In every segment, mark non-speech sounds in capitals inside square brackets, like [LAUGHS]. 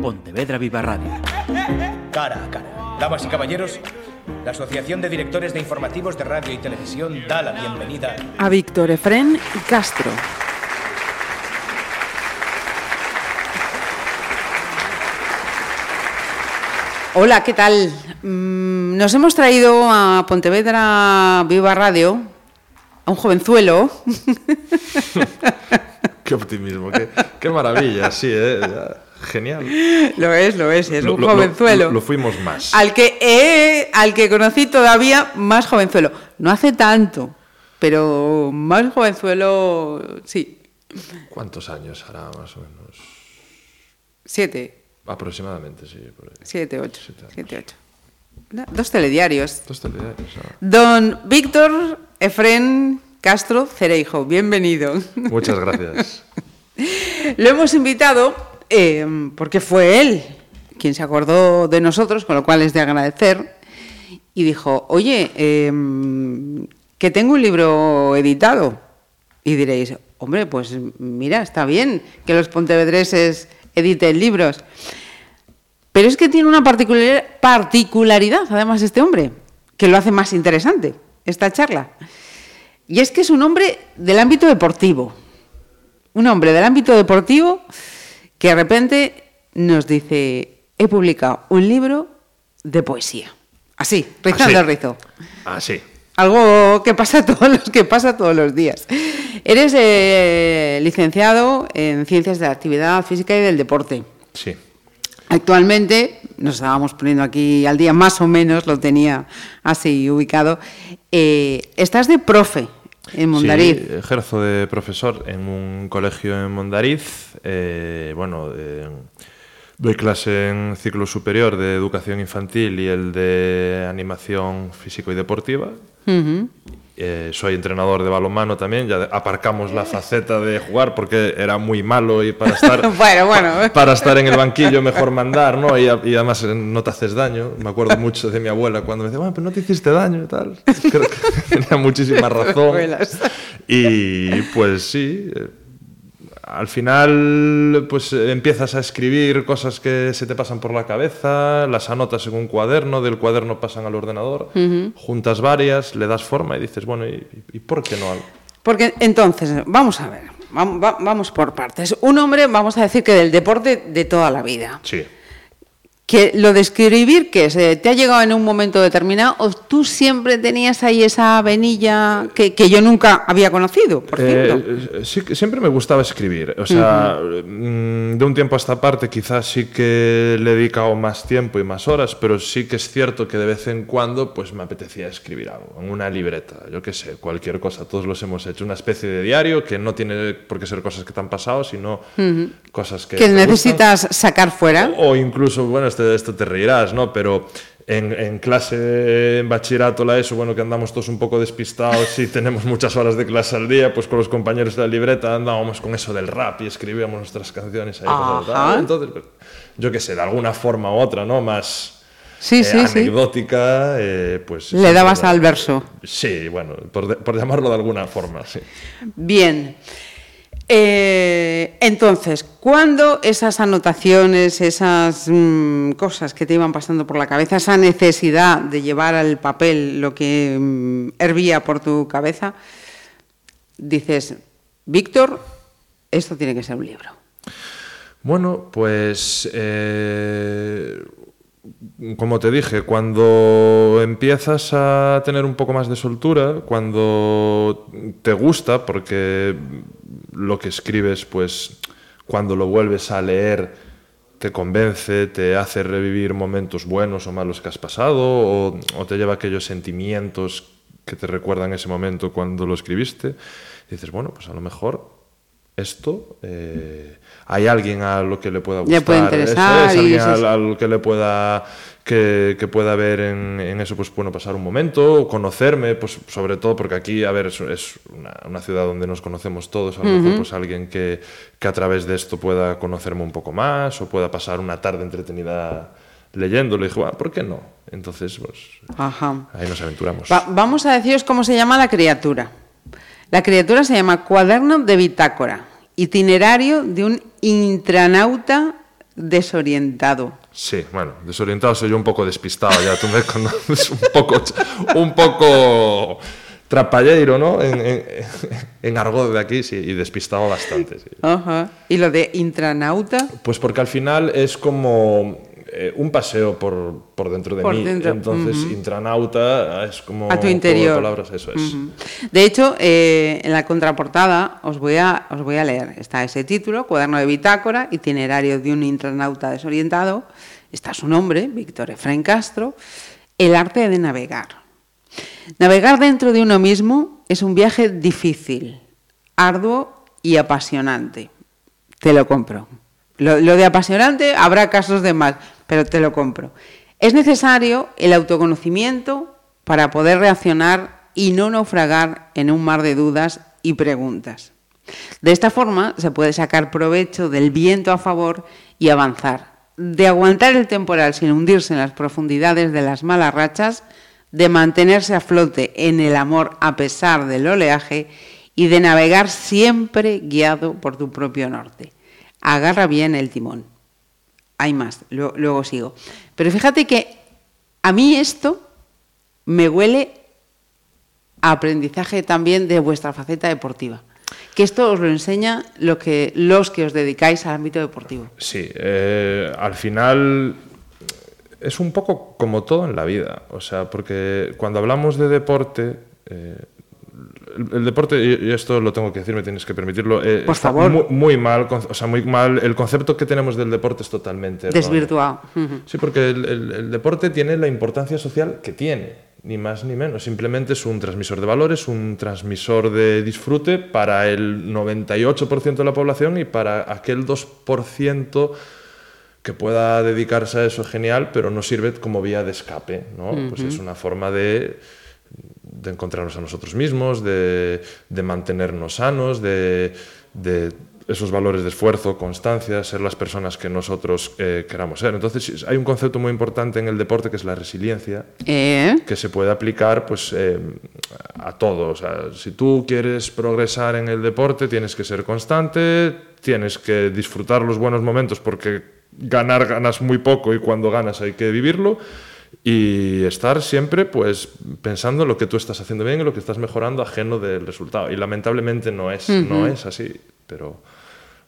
Pontevedra Viva Radio. Cara a cara. Damas y caballeros, la Asociación de Directores de Informativos de Radio y Televisión da la bienvenida a Víctor Efrén Castro. Hola, ¿qué tal? Mm, nos hemos traído a Pontevedra Viva Radio a un jovenzuelo. [LAUGHS] qué optimismo, qué, maravilla, sí, ¿eh? Genial. Lo es, lo es, es un jovenzuelo. Lo, fuimos más. Al que, al que conocí todavía más jovenzuelo. No hace tanto, pero más jovenzuelo, sí. ¿Cuántos años hará más o menos? Siete. Aproximadamente, sí. Siete, ocho. Siete, ocho. Dos telediarios. Dos telediarios. Ah. Don Víctor Efren Castro Cereijo, bienvenido. Muchas gracias. [LAUGHS] Lo hemos invitado eh, porque fue él quien se acordó de nosotros, con lo cual es de agradecer, y dijo, oye, em, que tengo un libro editado. Y diréis, hombre, pues mira, está bien que los pontevedreses editen libros. Pero es que tiene una particularidad, además, este hombre, que lo hace más interesante, esta charla. Y es que es un hombre del ámbito deportivo. Un hombre del ámbito deportivo que de repente nos dice, he publicado un libro de poesía. Así, rizando el rizo. Así. Algo que pasa [LAUGHS] todos los que pasa todos los días. Eres eh, licenciado en Ciencias de la Actividad Física y del Deporte. Sí. Actualmente, nos estábamos poniendo aquí al día, más o menos lo tenía así ubicado. Eh, estás de profe en Mondariz. Sí, ejerzo de profesor en un colegio en Mondariz. Eh, bueno, doy clase en ciclo superior de educación infantil y el de animación físico y deportiva. Eh, soy entrenador de balonmano también, ya aparcamos la faceta de jugar porque era muy malo y para estar, [LAUGHS] para estar en el banquillo mejor mandar, ¿no? Y, además eh, no te haces daño. Me acuerdo mucho de mi abuela cuando me decía, bueno, pero no te hiciste daño y tal. [LAUGHS] Creo que tenía muchísima razón. y pues sí, eh, al final pues empiezas a escribir cosas que se te pasan por la cabeza, las anotas en un cuaderno, del cuaderno pasan al ordenador, juntas varias, le das forma y dices, bueno, ¿y, por qué no algo? Porque entonces, vamos a ver, vamos por partes. Un hombre, vamos a decir que del deporte de toda la vida. Sí que lo de escribir, que se te ha llegado en un momento determinado, o tú siempre tenías ahí esa venilla que, yo nunca había conocido, por eh, sí, siempre me gustaba escribir. O sea, mm, de un tiempo a esta parte quizás sí que le he dedicado más tiempo y más horas, pero sí que es cierto que de vez en cuando pues me apetecía escribir algo, en una libreta, yo qué sé, cualquier cosa, todos los hemos hecho, una especie de diario que no tiene por qué ser cosas que te han pasado, sino cosas que... Que necesitas sacar fuera. O, incluso, bueno, de esto te reirás, ¿no? Pero en, clase, en bachillerato, la ESO, bueno, que andamos todos un poco despistados y [LAUGHS] tenemos muchas horas de clase al día, pues con los compañeros de la libreta andábamos con eso del rap y escribíamos nuestras canciones ahí. Entonces, pues, yo qué sé, de alguna forma u otra, ¿no? Más... Sí, eh, anecdótica, eh, pues... Le dabas al verso. Sí, bueno, por, por llamarlo de alguna forma, sí. Bien. Eh, entonces, ¿cuándo esas anotaciones, esas mm, cosas que te iban pasando por la cabeza, esa necesidad de llevar al papel lo que mm, hervía por tu cabeza, dices, Víctor, esto tiene que ser un libro? Bueno, pues eh, como te dije, cuando empiezas a tener un poco más de soltura, cuando te gusta, porque lo que escribes, pues cuando lo vuelves a leer, te convence, te hace revivir momentos buenos o malos que has pasado, o, te lleva aquellos sentimientos que te recuerdan ese momento cuando lo escribiste, dices, bueno, pues a lo mejor esto eh, hay alguien a lo que le pueda gustar, le puede interesar, alguien a, lo que le pueda que, pueda ver en, eso, pues bueno, pasar un momento, conocerme, pues sobre todo porque aquí, a ver, es, una, ciudad donde nos conocemos todos, a lo mejor pues alguien que, que, a través de esto pueda conocerme un poco más o pueda pasar una tarde entretenida leyéndolo. Y dije, bueno, ¿por qué no? Entonces, pues ahí nos aventuramos. vamos a deciros cómo se llama la criatura. La criatura se llama Cuaderno de Bitácora, itinerario de un intranauta desorientado. Sí, bueno, desorientado soy yo un poco despistado, ya tú me [LAUGHS] conoces un poco, un poco trapalleiro, ¿no? En, en, en argot de aquí, sí, y despistado bastante. Sí. Ajá. ¿Y lo de intranauta? Pues porque al final es como eh, un paseo por, por dentro de Por mí. dentro, Entonces, intranauta es como... A tu interior. palabras, eso es. De hecho, eh, en la contraportada os voy, a, os voy a leer. Está ese título, Cuaderno de Bitácora, Itinerario de un intranauta desorientado. Está su nombre, Víctor Efraín Castro. El arte de navegar. Navegar dentro de uno mismo es un viaje difícil, arduo y apasionante. Te lo compro. Lo, lo de apasionante habrá casos de más, pero te lo compro. Es necesario el autoconocimiento para poder reaccionar y no naufragar en un mar de dudas y preguntas. De esta forma se puede sacar provecho del viento a favor y avanzar, de aguantar el temporal sin hundirse en las profundidades de las malas rachas, de mantenerse a flote en el amor a pesar del oleaje y de navegar siempre guiado por tu propio norte. Agarra bien el timón. Hay más, luego, sigo. Pero fíjate que a mí esto me huele a aprendizaje también de vuestra faceta deportiva. Que esto os lo enseña lo que, los que os dedicáis al ámbito deportivo. Sí, eh, al final es un poco como todo en la vida. O sea, porque cuando hablamos de deporte, eh, el, el deporte, y esto lo tengo que decir, me tienes que permitirlo, eh, Por favor. Muy, muy mal, o sea, muy mal. El concepto que tenemos del deporte es totalmente. Desvirtuado. Sí, porque el, el- el deporte tiene la importancia social que tiene, ni más ni menos. Simplemente es un transmisor de valores, un transmisor de disfrute para el 98% de la población y para aquel 2% que pueda dedicarse a eso genial, pero no sirve como vía de escape, ¿no? Pues es una forma de, de encontrarnos a nosotros mismos, de, de mantenernos sanos, de, de esos valores de esfuerzo, constancia, ser las personas que nosotros eh, queramos ser. Entonces, hay un concepto muy importante en el deporte que es la resiliencia, ¿Eh? que se puede aplicar pues, eh, a todo. O sea, si tú quieres progresar en el deporte, tienes que ser constante, tienes que disfrutar los buenos momentos porque ganar ganas muy poco y cuando ganas hay que vivirlo y estar siempre pues pensando en lo que tú estás haciendo bien y lo que estás mejorando ajeno del resultado. Y lamentablemente no es, no es así, pero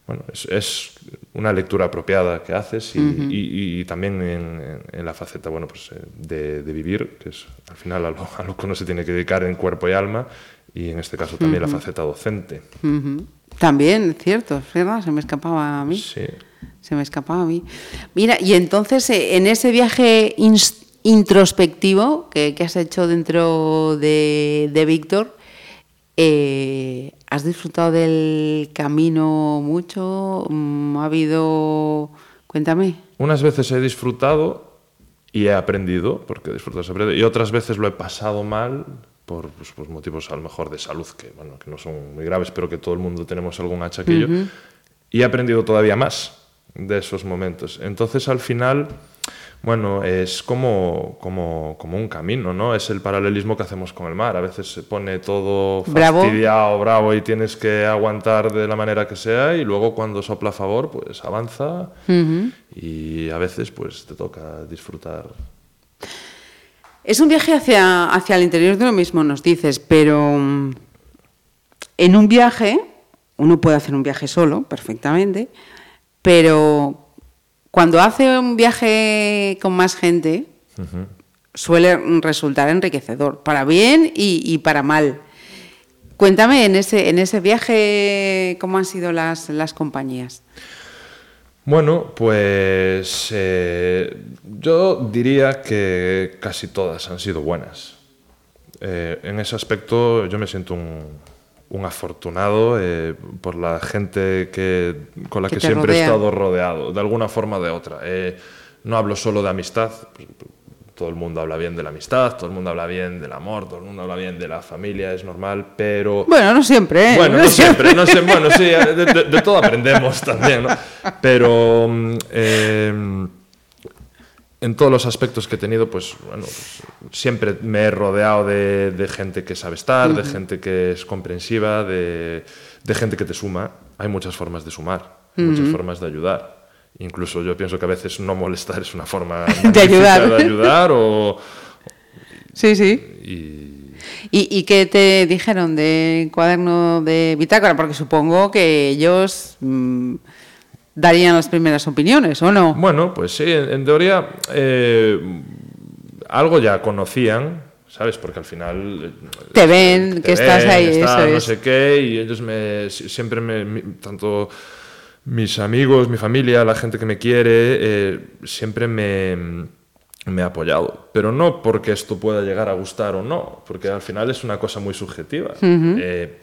bueno, es, es una lectura apropiada que haces y, y- y también en, en- la faceta bueno, pues, eh, de, de vivir, que es al final a lo, a lo que uno se tiene que dedicar en cuerpo y alma, y en este caso también la faceta docente. También, cierto, verdad, se me escapaba a mí. Sí. Se me escapaba a mí. Mira, y entonces eh, en ese viaje introspectivo que, que has hecho dentro de, de Víctor, eh, ¿has disfrutado del camino mucho? Mm, ¿Ha habido... Cuéntame. Unas veces he disfrutado y he aprendido, porque disfrutas aprende, y otras veces lo he pasado mal por pues, pues, motivos a lo mejor de salud, que, bueno, que no son muy graves, pero que todo el mundo tenemos algún achaquillo, y he aprendido todavía más de esos momentos. Entonces, al final, bueno, es como, como, como un camino, ¿no? Es el paralelismo que hacemos con el mar. A veces se pone todo fastidiado, bravo, y tienes que aguantar de la manera que sea, y luego cuando sopla a favor, pues avanza, y a veces pues te toca disfrutar. Es un viaje hacia, hacia el interior de uno mismo, nos dices, pero mm, en un viaje, uno puede hacer un viaje solo, perfectamente, pero cuando hace un viaje con más gente, suele resultar enriquecedor, para bien y, y para mal. Cuéntame en ese, en ese viaje cómo han sido las, las compañías. Bueno, pues eh, yo diría que casi todas han sido buenas. Eh, en ese aspecto yo me siento un, un afortunado eh, por la gente que, con la Que siempre he rodea. estado rodeado, de alguna forma o de otra. Eh, no hablo solo de amistad, todo el mundo habla bien de la amistad, todo el mundo habla bien del amor, todo el mundo habla bien de la familia, es normal, pero... Bueno, no siempre, ¿eh? Bueno, no siempre, no sé, bueno, sí, de, de- de todo aprendemos también, ¿no? Pero mm, eh, en todos los aspectos que he tenido, pues bueno, pues, siempre me he rodeado de, de gente que sabe estar, de gente que es comprensiva, de, de gente que te suma. Hay muchas formas de sumar, muchas formas de ayudar. incluso yo pienso que a veces no molestar es una forma [LAUGHS] De ayudar. de ayudar [LAUGHS] o, Sí, sí. y ¿Y, y qué te dijeron de cuaderno de bitácora? Porque supongo que ellos mm, darían las primeras opiniones, ¿o no? Bueno, pues sí, en, teoría eh, algo ya conocían, ¿sabes? Porque al final... eh, Te ven, que estás ahí, estás, eso no es. sé qué, y ellos me, si- siempre me... tanto mis amigos, mi familia, la gente que me quiere, eh, siempre me, me ha apoyado. Pero no porque esto pueda llegar a gustar o no, porque al final es una cosa muy subjetiva. Eh,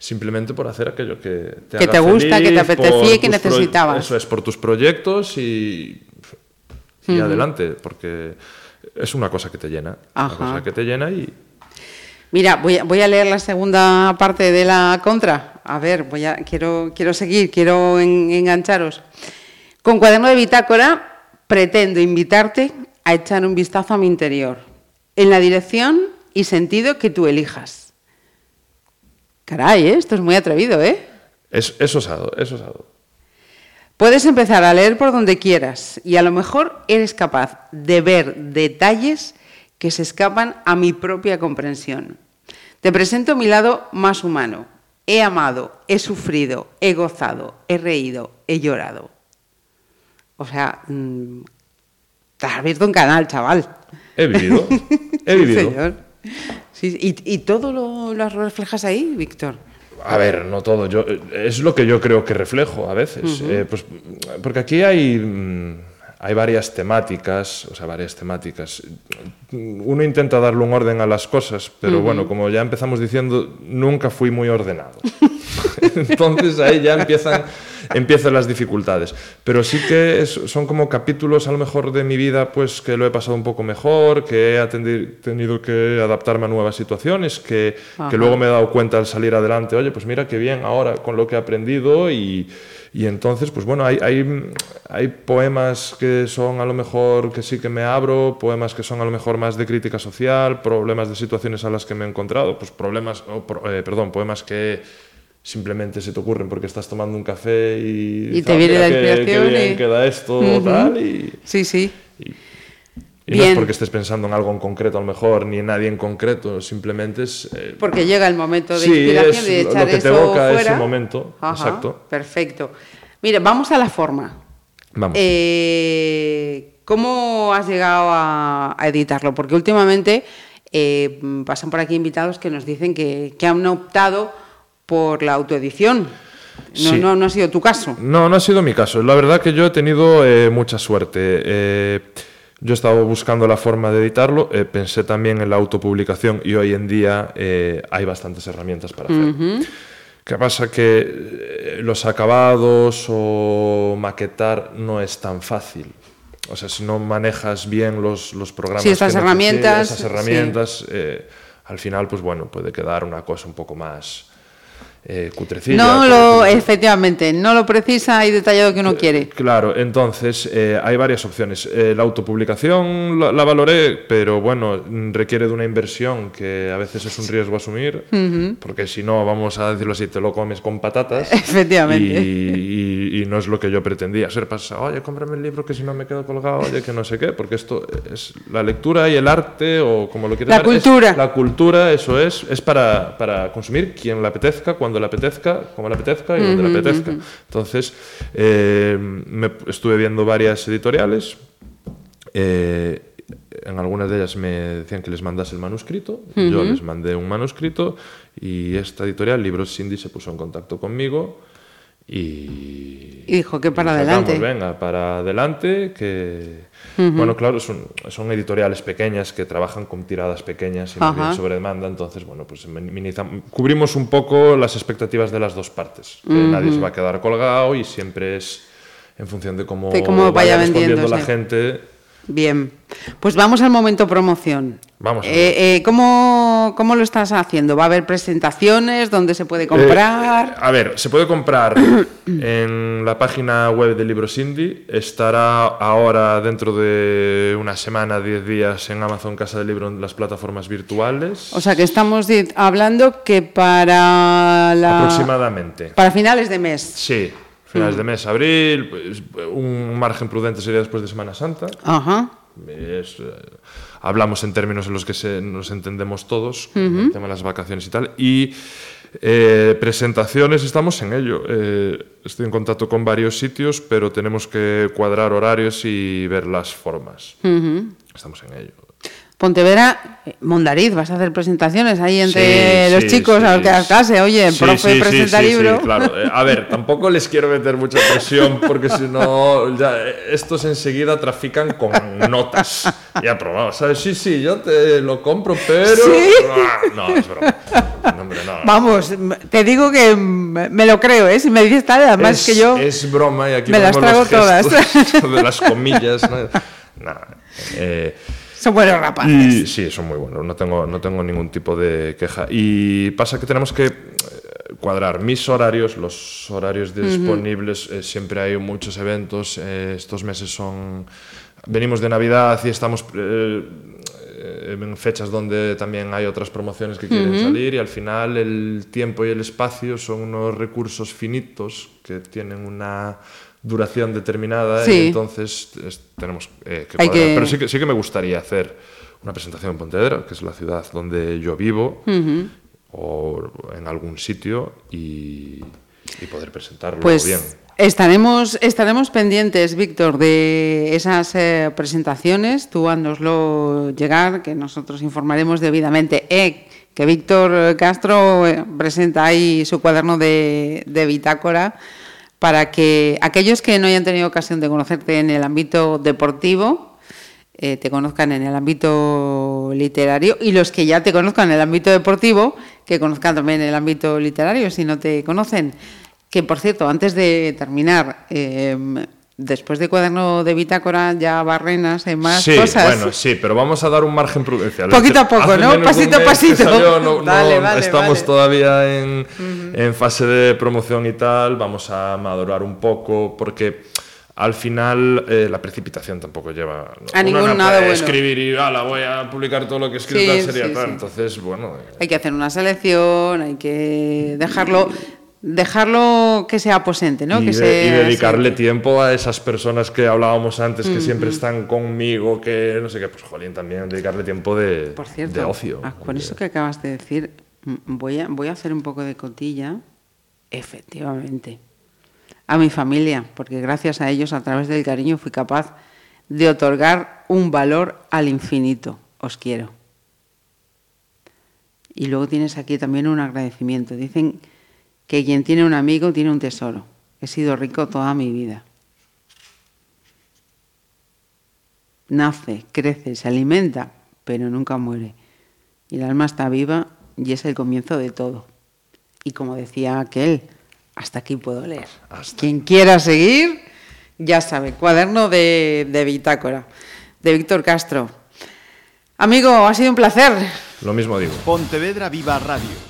simplemente por hacer aquello que te, Que haga te gusta, que te apetecía y que necesitabas. Eso es, por tus proyectos y, y adelante, porque es una cosa que te llena. Ajá. Una cosa que te llena y... Mira, voy a, voy a leer la segunda parte de la contra. A ver, voy a, quiero, quiero seguir, quiero en- engancharos. Con cuaderno de bitácora pretendo invitarte a echar un vistazo a mi interior, en la dirección y sentido que tú elijas. Caray, ¿eh? esto es muy atrevido, ¿eh? Es, es osado, es osado. Puedes empezar a leer por donde quieras y a lo mejor eres capaz de ver detalles que se escapan a mi propia comprensión. Te presento mi lado más humano. He amado, he sufrido, he gozado, he reído, he llorado. O sea, mm, te has abierto un canal, chaval. He vivido, he [LAUGHS] vivido. señor. Sí, ¿y, y todo lo, lo reflejas ahí, Víctor? A ver, no todo. Yo, eh, es lo que yo creo que reflejo a veces. Eh, pues, porque aquí hay, mm, hay varias temáticas, o sea, varias temáticas. Uno intenta darle un orden a las cosas, pero bueno, como ya empezamos diciendo, nunca fui muy ordenado. [LAUGHS] Entonces ahí ya empiezan, empiezan las dificultades. Pero sí que es- son como capítulos a lo mejor de mi vida pues que lo he pasado un poco mejor, que he tenido que adaptarme a nuevas situaciones, que, que luego me he dado cuenta al salir adelante, oye, pues mira qué bien ahora con lo que he aprendido y, y entonces, pues bueno, hay, hay, hay poemas que son a lo mejor que sí que me abro, poemas que son a lo mejor más de crítica social, problemas de situaciones a las que me he encontrado, pues problemas, o pro- eh, perdón, poemas que simplemente se te ocurren porque estás tomando un café y, Y te "Ah, viene la inspiración qué bien y- queda esto o tal y... Sí, sí. Y no es porque estés pensando en algo en concreto a lo mejor, ni en nadie en concreto, simplemente es... eh, Porque llega el momento de Sí, inspiración es de lo echar que te eso evoca ese momento, exacto. Perfecto. Mira, vamos a la forma. Vamos. Eh, ¿Cómo has llegado a, a editarlo? Porque últimamente eh, pasan por aquí invitados que nos dicen que, que han optado por la autoedición. No, Sí. no, no ha sido tu caso. No, no ha sido mi caso. La verdad que yo he tenido eh, mucha suerte. Eh, yo he estado buscando la forma de editarlo, eh, pensé también en la autopublicación y hoy en día eh, hay bastantes herramientas para hacerlo. ¿Qué pasa? Que eh, los acabados o maquetar no es tan fácil. O sea, si no manejas bien los, los programas. Sí, estas que herramientas, Esas sí. herramientas, eh, al final, pues bueno, puede quedar una cosa un poco más eh, cutrecilla. No lo, efectivamente, no lo precisa y detallado que uno quiere. Claro, entonces eh, hay varias opciones. Eh, la autopublicación la, la valoré, pero bueno, requiere de una inversión que a veces es un riesgo asumir, porque si no, vamos a decirlo así, te lo comes con patatas. [LAUGHS] Efectivamente. Y, y- y no es lo que yo pretendía. Ser pasa, oye, cómprame el libro que si no me quedo colgado, oye, que no sé qué, porque esto es la lectura y el arte, o como lo quieras La ver, es- cultura. la cultura, eso es, es para, para consumir quien le apetezca, cuando le apetezca, como le apetezca y donde le apetezca. Entonces, eh, me estuve viendo varias editoriales. eh, en algunas de ellas me decían que les mandase el manuscrito. Yo les mandé un manuscrito y esta editorial, Libros Cindy, se puso en contacto conmigo y... Y dijo que para sacamos, adelante. venga, para adelante, que... Bueno, claro, son, son editoriales pequeñas que trabajan con tiradas pequeñas y bien sobre demanda, entonces, bueno, pues cubrimos un poco las expectativas de las dos partes. Nadie se va a quedar colgado y siempre es en función de cómo, De cómo vaya respondiendo la vendiéndose. gente. Bien, pues vamos al momento promoción. Vamos Eh, eh, ¿cómo, ¿Cómo lo estás haciendo? ¿Va a haber presentaciones? ¿Dónde se puede comprar? Eh, a ver, se puede comprar [COUGHS] en la página web de Libros Indie. Estará ahora dentro de una semana, 10 días en Amazon Casa del Libro en las plataformas virtuales. o sea que estamos hablando que para la... aproximadamente. Para finales de mes. Sí, finales de mes, abril, pues, un margen prudente sería después de Semana Santa. Ajá. Es, eh, hablamos en términos en los que se- nos entendemos todos, el tema de las vacaciones y tal. Y eh, presentaciones, estamos en ello. Eh, estoy en contacto con varios sitios, pero tenemos que cuadrar horarios y ver las formas. Estamos en ello. Pontevedra, eh, Mondariz, vas a hacer presentaciones ahí entre Sí, los sí, chicos sí, a los que das clase. Oye, profe presenta sí, sí, libro. claro. [LAUGHS] Eh, A ver, tampoco les quiero meter mucha presión porque si no, ya, eh, estos enseguida trafican con notas. Y aprobado, ¿sabes? Sí, sí, yo te lo compro, pero. ¿Sí? Ah, No, es broma. No, hombre, no. Vamos, te digo que me lo creo, ¿eh? Si me dices tal, además es, que yo... Es broma y aquí me las trago todas. [LAUGHS] de las comillas. ¿no? Nah, eh, Son buenos rapaces. Y sí, son muy buenos, no tengo, no tengo ningún tipo de queja. Y pasa que tenemos que eh, cuadrar mis horarios, los horarios disponibles, eh, siempre hay muchos eventos, eh, estos meses son... Venimos de Navidad y estamos eh, eh, en fechas donde también hay otras promociones que quieren salir y al final el tiempo y el espacio son unos recursos finitos que tienen una duración determinada Sí. y entonces es- tenemos eh, que cuadrar. que- Pero sí que, sí que me gustaría hacer una presentación en Pontevedra, que es la ciudad donde yo vivo, o en algún sitio y, y poder presentarlo Pues bien. estaremos, estaremos pendientes, Víctor, de esas eh, presentaciones. Tú hándoslo llegar, que nosotros informaremos debidamente. Eh, que Víctor Castro presenta ahí su cuaderno de, de bitácora para que aquellos que no hayan tenido ocasión de conocerte en el ámbito deportivo, eh, te conozcan en el ámbito literario y los que ya te conozcan en el ámbito deportivo, que conozcan también el ámbito literario si no te conocen. Que por cierto, antes de terminar, eh, después de cuaderno de bitácora ya barrenas hay más sí, cosas. bueno, sí, pero vamos a dar un margen prudencial. Poquito a poco, Hace ¿no? Pasito a pasito. salió, no- no Vale, vale, estamos vale. todavía en, en fase de promoción y tal. Vamos a madurar un poco porque al final eh, la precipitación tampoco lleva. A uno ningún no nada puede bueno. escribir y ala, voy a publicar todo lo que he escrito, Sí, sería sí, tal. Entonces, bueno. eh, Hay que hacer una selección, hay que dejarlo, dejarlo que sea aposente, ¿no? y, que de- se- y dedicarle se- tiempo a esas personas que hablábamos antes, que siempre están conmigo, que no sé qué, pues jolín, también dedicarle tiempo de, Por cierto, de ocio. ah, con de- eso que acabas de decir, voy a, voy a hacer un poco de cotilla, efectivamente, a mi familia, porque gracias a ellos, a través del cariño, fui capaz de otorgar un valor al infinito. Os quiero. Y luego tienes aquí también un agradecimiento. Dicen que quien tiene un amigo tiene un tesoro. He sido rico toda mi vida. Nace, crece, se alimenta, pero nunca muere. Y el alma está viva y es el comienzo de todo. Y como decía aquel, hasta aquí puedo leer. Quien quiera seguir, ya sabe, cuaderno de, de bitácora, de Víctor Castro. Amigo, ha sido un placer. Lo mismo digo. Pontevedra Viva Radio.